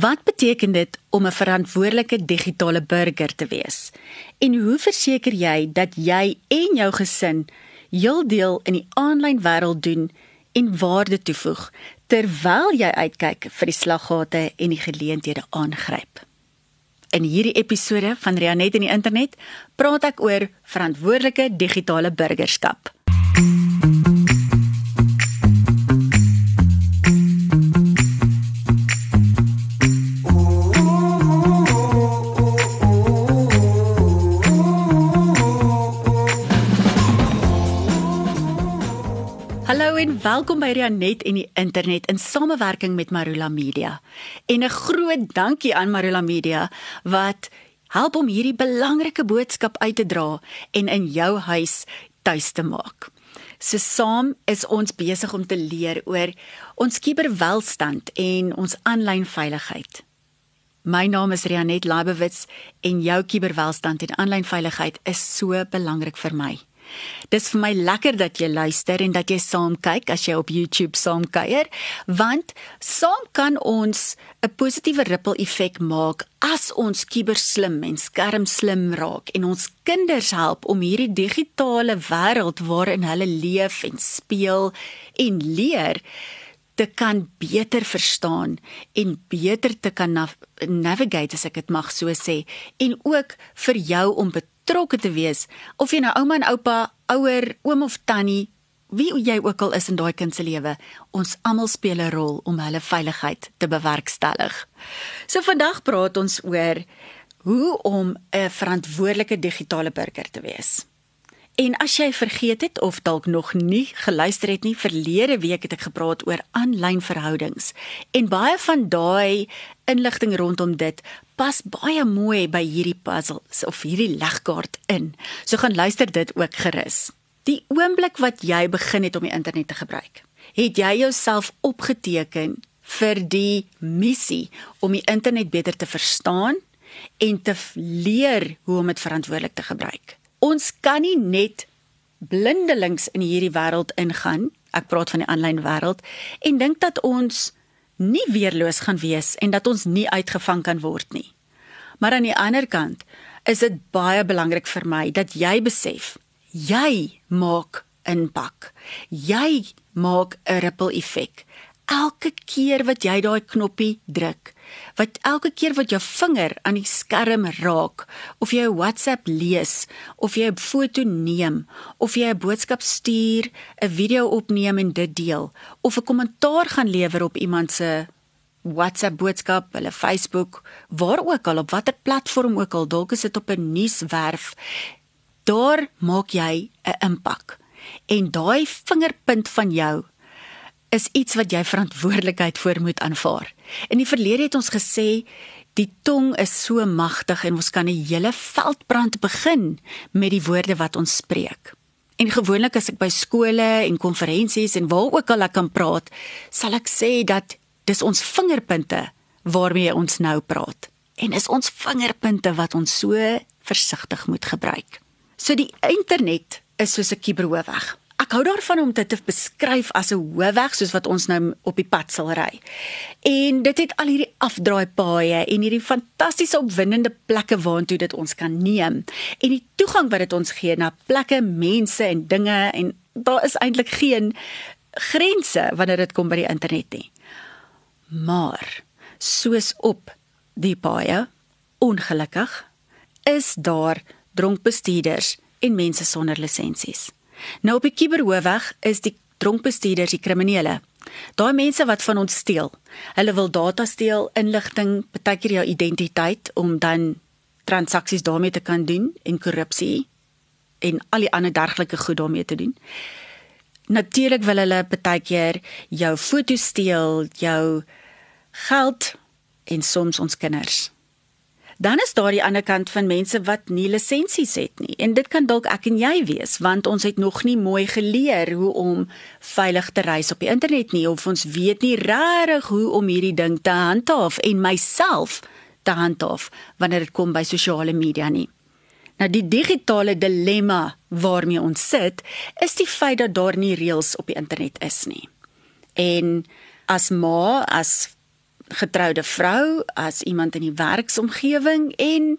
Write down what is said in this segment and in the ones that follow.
Wat beteken dit om 'n verantwoordelike digitale burger te wees? En hoe verseker jy dat jy en jou gesin heel deel in die aanlyn wêreld doen en waarde toevoeg terwyl jy uitkyk vir die slaggate en die geleenthede aangryp? In hierdie episode van Rianet in die internet praat ek oor verantwoordelike digitale burgerskap. en welkom by Rianet en die internet in samewerking met Marula Media. En 'n groot dankie aan Marula Media wat help om hierdie belangrike boodskap uit te dra en in jou huis tuis te maak. So saam is ons besig om te leer oor ons kuberwelstand en ons aanlyn veiligheid. My naam is Rianet Leibowitz en jou kuberwelstand en aanlyn veiligheid is so belangrik vir my. Dis vir my lekker dat jy luister en dat jy saam kyk as jy op YouTube saam kuier, want saam kan ons 'n positiewe ripple effek maak as ons kuberslim en skermslim raak en ons kinders help om hierdie digitale wêreld waarin hulle leef en speel en leer te kan beter verstaan en beter te kan nav navigate as ek dit mag so sê en ook vir jou om betrokke te wees of jy nou ouma en oupa, ouer, oom of tannie, wie jy ook al is in daai kind se lewe, ons almal speel 'n rol om hulle veiligheid te bewerkstellig. So vandag praat ons oor hoe om 'n verantwoordelike digitale burger te wees. En as jy vergeet het of dalk nog nie geluister het nie, verlede week het ek gepraat oor aanlyn verhoudings. En baie van daai inligting rondom dit pas baie mooi by hierdie puzzle of hierdie legkaart in. So gaan luister dit ook gerus. Die oomblik wat jy begin het om die internet te gebruik, het jy jouself opgeteken vir die missie om die internet beter te verstaan en te leer hoe om dit verantwoordelik te gebruik. Ons kan nie net blindelings in hierdie wêreld ingaan. Ek praat van die aanlyn wêreld en dink dat ons nie weerloos gaan wees en dat ons nie uitgevang kan word nie. Maar aan die ander kant is dit baie belangrik vir my dat jy besef jy maak impak. Jy maak 'n ripple effek. Elke keer wat jy daai knoppie druk, wat elke keer wat jou vinger aan die skerm raak of jy 'n WhatsApp lees of jy 'n foto neem of jy 'n boodskap stuur, 'n video opneem en dit deel of 'n kommentaar gaan lewer op iemand se WhatsApp boodskap, hulle Facebook, waar ook al op watter platform ook al, dalk is dit op 'n nuuswerf, daar maak jy 'n impak. En daai vingerpunt van jou is iets wat jy verantwoordelikheid voor moet aanvaar. In die verlede het ons gesê die tong is so magtig en ons kan 'n hele veldbrand begin met die woorde wat ons spreek. En gewoonlik as ek by skole en konferensies en waar ook al ek kan praat, sal ek sê dat dis ons vingerpunte waarmee ons nou praat. En is ons vingerpunte wat ons so versigtig moet gebruik. So die internet is soos 'n kuberhoofweg. Ek hou daarvan om dit te beskryf as 'n hoofweg soos wat ons nou op die pad sal ry. En dit het al hierdie afdraaipaaie en hierdie fantastiese opwindende plekke waartoe dit ons kan neem en die toegang wat dit ons gee na plekke, mense en dinge en daar is eintlik geen grense wanneer dit kom by die internet nie. Maar soos op die paaie ongelukkig is daar dronk bestuurders en mense sonder lisensies. Nou op die Kiberhoofweg is die dronkbestuurders die kriminele. Daai mense wat van ons steel. Hulle wil data steel, inligting, partykeer jou identiteit om dan transaksies daarmee te kan doen en korrupsie en al die ander dergelike goed daarmee te doen. Natuurlik wil hulle partykeer jou foto steel, jou geld en soms ons kinders. Dan is daar die ander kant van mense wat nie lisensies het nie. En dit kan dalk ek en jy wees, want ons het nog nie mooi geleer hoe om veilig te reis op die internet nie of ons weet nie regtig hoe om hierdie ding te handhaaf en myself te handhaaf wanneer dit kom by sosiale media nie. Nou die digitale dilemma waarmee ons sit, is die feit dat daar nie reëls op die internet is nie. En as ma, as getroude vrou, as iemand in die werksomgewing en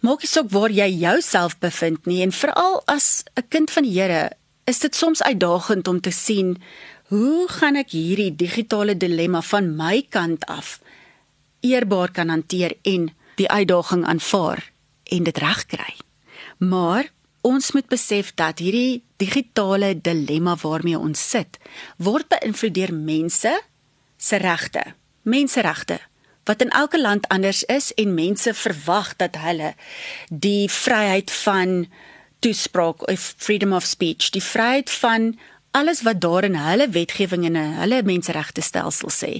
maak nie saak waar jy jouself bevind nie en veral as 'n kind van die Here, is dit soms uitdagend om te sien hoe gaan ek hierdie digitale dilemma van my kant af eerbaar kan hanteer en die uitdaging aanvaar en dit regkry. Maar ons moet besef dat hierdie digitale dilemma waarmee ons sit, word beïnvloed deur mense se regte, menseregte wat in elke land anders is en mense verwag dat hulle die vryheid van toespraak of freedom of speech, die vryheid van alles wat daar in hulle wetgewing en hulle menseregte stelsel sê,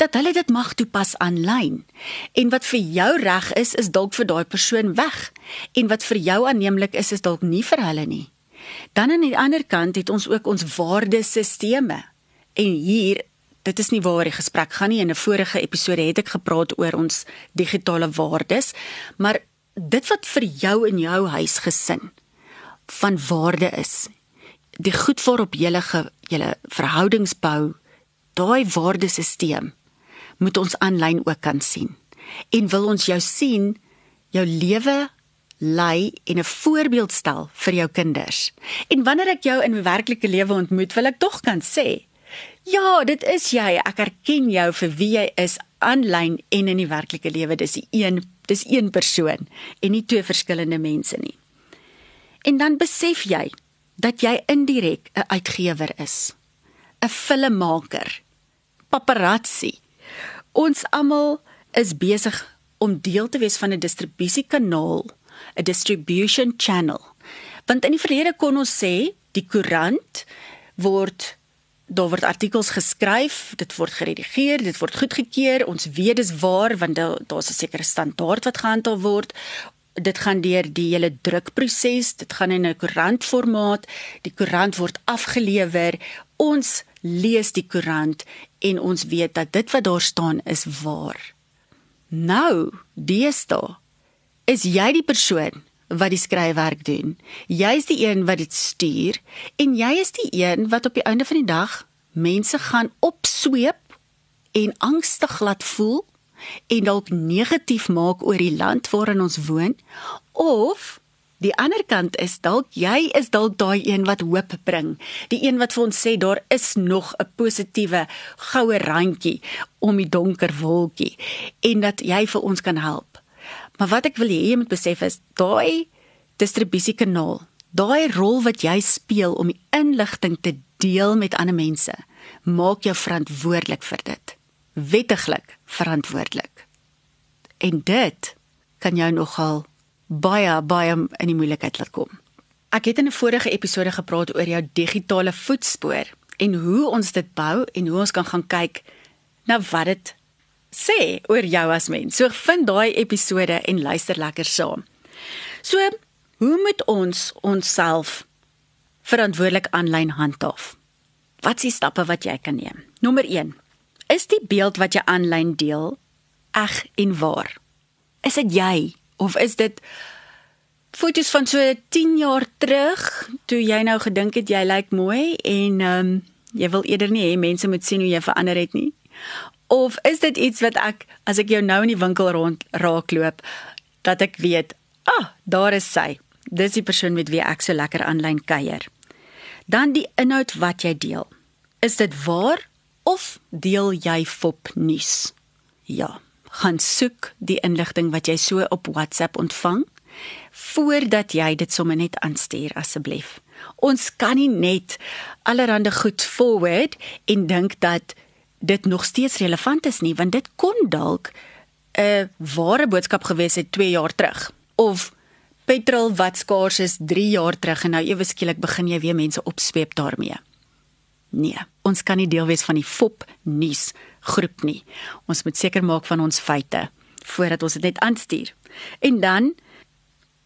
dat hulle dit mag toepas aanlyn. En wat vir jou reg is, is dalk vir daai persoon weg. En wat vir jou aanneemlik is, is dalk nie vir hulle nie. Dan aan die ander kant het ons ook ons waardesisteme. En hier, dit is nie waar die gesprek gaan nie. In 'n vorige episode het ek gepraat oor ons digitale waardes, maar dit wat vir jou in jou huis gesin van waarde is die goed waarop julle julle verhoudings bou, daai waardesisteem moet ons aanlyn ook kan sien. En wil ons jou sien jou lewe lei en 'n voorbeeld stel vir jou kinders. En wanneer ek jou in werklike lewe ontmoet, wil ek tog kan sê, ja, dit is jy. Ek erken jou vir wie jy is aanlyn en in die werklike lewe. Dis een dis een persoon en nie twee verskillende mense nie. En dan besef jy dat jy indirek 'n uitgewer is, 'n filmmaker, paparazzi. Ons almal is besig om deel te wees van 'n distribusiekanaal, 'n distribution channel. Want in die verlede kon ons sê die koerant word daar word artikels geskryf, dit word geredigeer, dit word goedgekeur. Ons weet dis waar want daar's 'n sekere standaard wat gehandhaaf word dit gaan deur die hele drukproses, dit gaan in 'n koerantformaat, die koerant word afgelewer, ons lees die koerant en ons weet dat dit wat daar staan is waar. Nou, deesdae is jy die persoon wat die skryfwerk doen. Jy is die een wat dit stuur en jy is die een wat op die einde van die dag mense gaan opsweep en angstig laat voel en dalk negatief maak oor die land waarin ons woon of die ander kant is dalk jy is dalk daai een wat hoop bring die een wat vir ons sê daar is nog 'n positiewe goue randjie om die donker wolkie en dat jy vir ons kan help maar wat ek wil hê jy moet besef is daai distribusiekanaal daai rol wat jy speel om die inligting te deel met ander mense maak jou verantwoordelik vir dit wettiglik verantwoordelik. En dit kan jou nogal baie baie in die moeilikheid laat kom. Ek het in 'n vorige episode gepraat oor jou digitale voetspoor en hoe ons dit bou en hoe ons kan gaan kyk na wat dit sê oor jou as mens. So vind daai episode en luister lekker saam. So, hoe moet ons onsself verantwoordelik aanlyn handhaaf? Wat is die stappe wat jy kan neem? Nommer 1 Is die beeld wat jy aanlyn deel eg en waar? Is dit jy of is dit foto's van so 10 jaar terug toe jy nou gedink het jy lyk mooi en ehm um, jy wil eerder nie hê mense moet sien hoe jy verander het nie? Of is dit iets wat ek as ek jou nou in die winkel rond raakloop dat ek weet, ah, daar is sy. Dis die persoon met wie ek so lekker aanlyn kuier. Dan die inhoud wat jy deel. Is dit waar of deel jy fop nuus? Ja, gaan soek die inligting wat jy so op WhatsApp ontvang voordat jy dit sommer net aanstuur asseblief. Ons kan nie net allerhande goed forward en dink dat dit nog steeds relevant is nie, want dit kon dalk 'n ware boodskap gewees het 2 jaar terug of petrol wat skaars is 3 jaar terug en nou ewe skielik begin jy weer mense opsweep daarmee. Nee, ons kan nie deel wees van die FOP nuus groep nie. Ons moet seker maak van ons feite voordat ons dit net aanstuur. En dan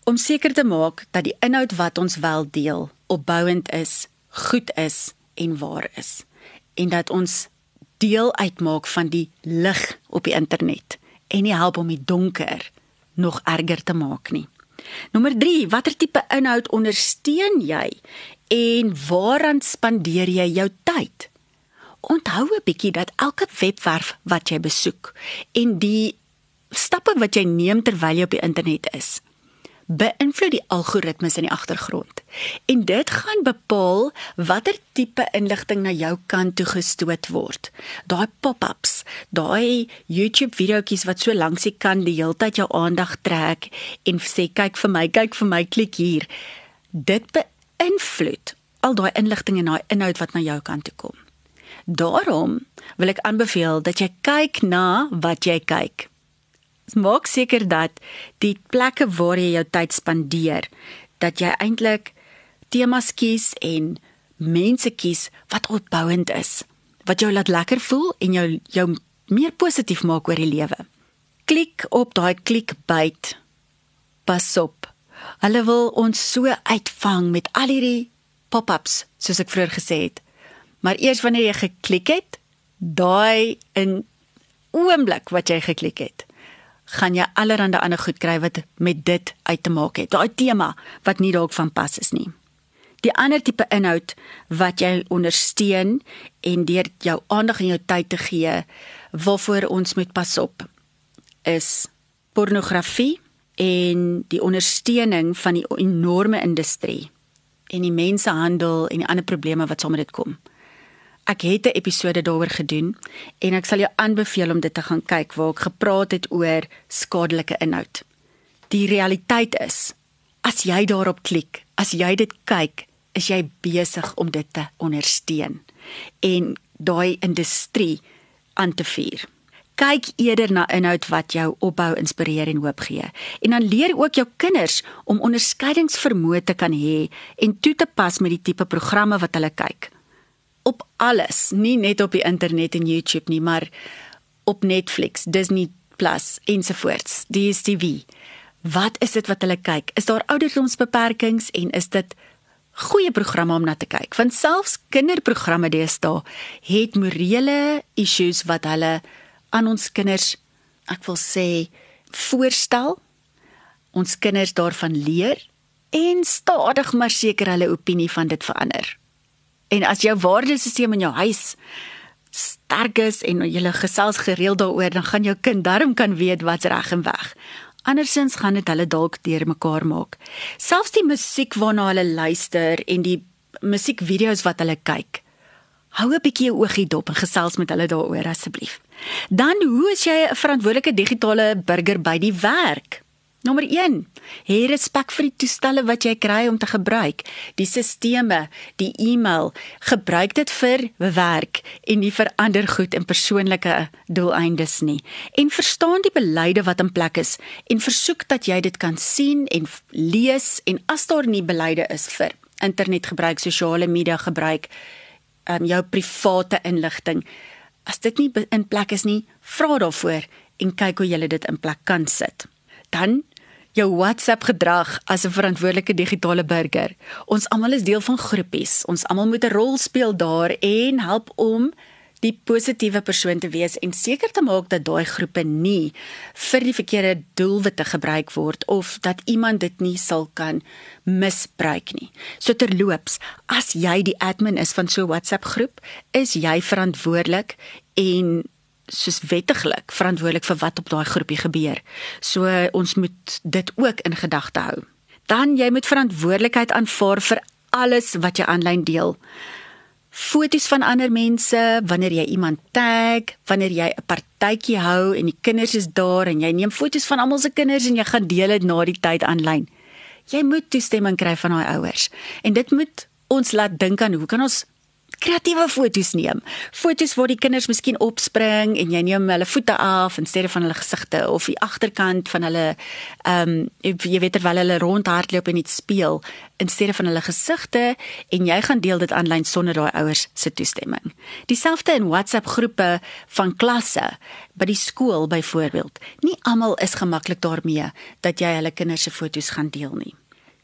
om seker te maak dat die inhoud wat ons wel deel opbouend is, goed is en waar is. En dat ons deel uitmaak van die lig op die internet en nie help om die donker nog erger te maak nie. Nommer 3, watter tipe inhoud ondersteun jy en waaraan spandeer jy jou tyd? onthou 'n bietjie dat elke webwerf wat jy besoek en die stappe wat jy neem terwyl jy op die internet is, beïnvloed die algoritmes in die agtergrond. En dit gaan bepaal watter tipe inligting na jou kant toe gestoot word. Daai pop-ups, daai YouTube videoetjies wat so langs die kant die hele tyd jou aandag trek en sê kyk vir my, kyk vir my, klik hier. Dit beïnvloed al daai inligting en daai inhoud wat na jou kant toe kom. Daarom wil ek aanbeveel dat jy kyk na wat jy kyk maak seker dat die plekke waar jy jou tyd spandeer, dat jy eintlik temas kies en mense kies wat opbouend is, wat jou laat lekker voel en jou jou meer positief maak oor die lewe. Klik op daai klikbyt. Pas op. Hulle wil ons so uitvang met al hierdie pop-ups, soos ek vroeër gesê het. Maar eers wanneer jy geklik het, daai in oomblik wat jy geklik het, gaan jy allerhande ander goed kry wat met dit uit te maak het. Daai tema wat nie dalk van pas is nie. Die ander tipe inhoud wat jy ondersteun en deur jou aandag en jou tyd te gee waarvoor ons moet pas op is pornografie en die ondersteuning van die enorme industrie en die mensenhandel en die ander probleme wat saam met dit kom. Ek het 'n episode daaroor gedoen en ek sal jou aanbeveel om dit te gaan kyk waar ek gepraat het oor skadelike inhoud. Die realiteit is, as jy daarop klik, as jy dit kyk, is jy besig om dit te ondersteun en daai industrie aan te vuur. Kyk eerder na inhoud wat jou opbou, inspireer en hoop gee. En dan leer ook jou kinders om onderskeidingsvermoë te kan hê en toe te pas met die tipe programme wat hulle kyk op alles, nie net op die internet en YouTube nie, maar op Netflix, Disney Plus ensovoorts, DStv. Wat is dit wat hulle kyk? Is daar ouderdomsbeperkings en is dit goeie programme om na te kyk? Want selfs kinderprogramme deesdae het morele issues wat hulle aan ons kinders, ek wil sê, voorstel. Ons kinders daarvan leer en stadig maar seker hulle opinie van dit verander. En as jou waardesisteem in jou huis sterk is en jy gesels gereeld daaroor, dan gaan jou kind darm kan weet wat's reg en weg. Andersins gaan dit hulle dalk deurmekaar maak. Selfs die musiek waarna hulle luister en die musiekvideo's wat hulle kyk. Hou 'n bietjie jou oogie dop en gesels met hulle daaroor asseblief. Dan hoe is jy 'n verantwoordelike digitale burger by die werk? Nommer 1. Hê respek vir die toestelle wat jy kry om te gebruik. Die stelsels, die e-mail, gebruik dit vir werk en nie vir ander goed en persoonlike doeleindes nie. En verstaan die beleide wat in plek is en versoek dat jy dit kan sien en lees en as daar nie beleide is vir internetgebruik, sosiale media gebruik, um, jou private inligting, as dit nie in plek is nie, vra daarvoor en kyk hoe jy dit in plek kan sit. Dan jou WhatsApp gedrag as 'n verantwoordelike digitale burger. Ons almal is deel van groepies. Ons almal moet 'n rol speel daar en help om die positiewe persoon te wees en seker te maak dat daai groepe nie vir die verkeerde doelwitte gebruik word of dat iemand dit nie sal kan misbruik nie. So terloops, as jy die admin is van so 'n WhatsApp groep, is jy verantwoordelik en soos wettiglik verantwoordelik vir wat op daai groepie gebeur. So ons moet dit ook in gedagte hou. Dan jy moet verantwoordelikheid aanvaar vir alles wat jy aanlyn deel. Foto's van ander mense, wanneer jy iemand tag, wanneer jy 'n partytjie hou en die kinders is daar en jy neem foto's van almal se kinders en jy gaan deel dit na die tyd aanlyn. Jy moet toestemming kry van daai ouers. En dit moet ons laat dink aan hoe kan ons kreatiewe foto's neem. Foto's waar die kinders miskien opspring en jy neem hulle voete af in steede van hulle gesigte of die agterkant van hulle ehm um, jy weet terwyl hulle rondhardloop en iets speel in steede van hulle gesigte en jy gaan deel dit aanlyn sonder daai ouers se toestemming. Dieselfde in WhatsApp groepe van klasse by die skool byvoorbeeld. Nie almal is gemaklik daarmee dat jy hulle kinders se foto's gaan deel nie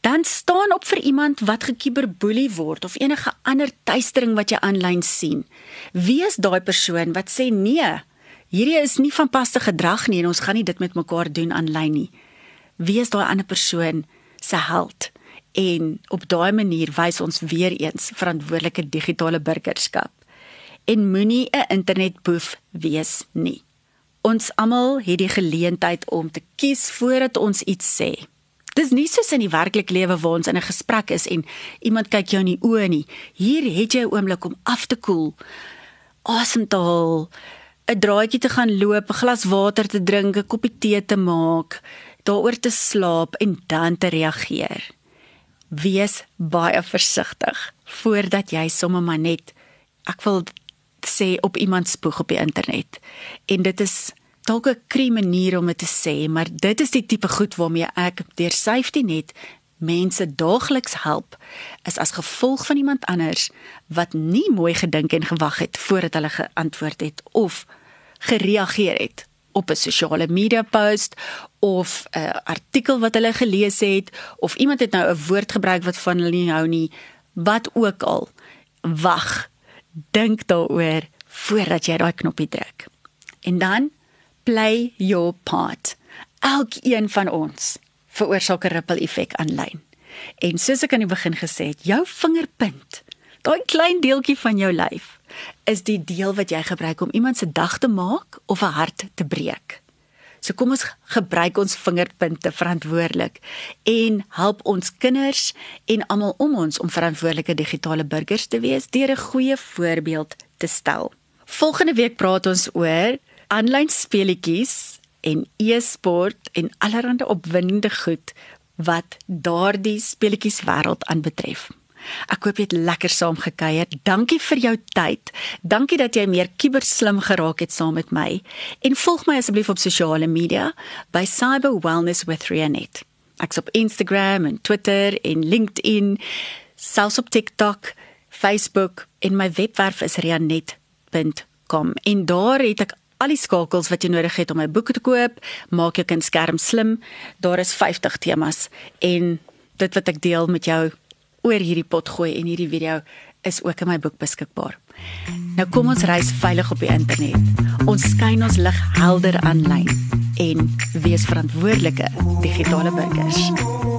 dan staan op vir iemand wat gekiberboelie word of enige ander tuistering wat jy aanlyn sien. Wie is daai persoon wat sê nee, hierdie is nie van paste gedrag nie en ons gaan nie dit met mekaar doen aanlyn nie. Wie is daai ander persoon se held? En op daai manier wys ons weer eens verantwoordelike digitale burgerskap. en moenie 'n internetboef wees nie. Ons almal het die geleentheid om te kies voordat ons iets sê. Dis nie soos in die werklike lewe waar ons in 'n gesprek is en iemand kyk jou in die oë nie. Hier het jy 'n oomblik om af te koel, asem te haal, 'n draaitjie te gaan loop, 'n glas water te drink, 'n koppie tee te maak, daaroor te slaap en dan te reageer. Wees baie versigtig voordat jy sommer maar net ek wil sê op iemand spoeg op die internet. En dit is dalk 'n krie manier om dit te sê, maar dit is die tipe goed waarmee ek deur safety net mense daagliks help is as gevolg van iemand anders wat nie mooi gedink en gewag het voordat hulle geantwoord het of gereageer het op 'n sosiale media post of 'n artikel wat hulle gelees het of iemand het nou 'n woord gebruik wat van hulle nie hou nie wat ook al. Wag dink daaroor voordat jy daai knoppie druk. En dan play your part elkeen van ons veroorsaak 'n ripple effek aanlyn en soos ek aan die begin gesê het jou vingerpunt daai klein deeltjie van jou lyf is die deel wat jy gebruik om iemand se dag te maak of 'n hart te breek. So kom ons gebruik ons vingerpunte verantwoordelik en help ons kinders en almal om ons om verantwoordelike digitale burgers te wees deur 'n goeie voorbeeld te stel. Volgende week praat ons oor aanlyn speletjies en e-sport en allerlei opwindende goed wat daardie speletjies wêreld aanbetref. Ek hoop jy het lekker saam gekuier. Dankie vir jou tyd. Dankie dat jy meer kiberslim geraak het saam met my. En volg my asseblief op sosiale media by Cyber Wellness with Rianet. Ek's op Instagram en Twitter en LinkedIn, selfs op TikTok, Facebook en my webwerf is rianet.com. En daar het ek al die skakels wat jy nodig het om my boeke te koop. Maak jou kind skerm slim. Daar is 50 temas en dit wat ek deel met jou oor hierdie pot gooi en hierdie video is ook in my boek beskikbaar. Nou kom ons reis veilig op die internet. Ons skyn ons lig helder aanlyn en wees verantwoordelike digitale burgers.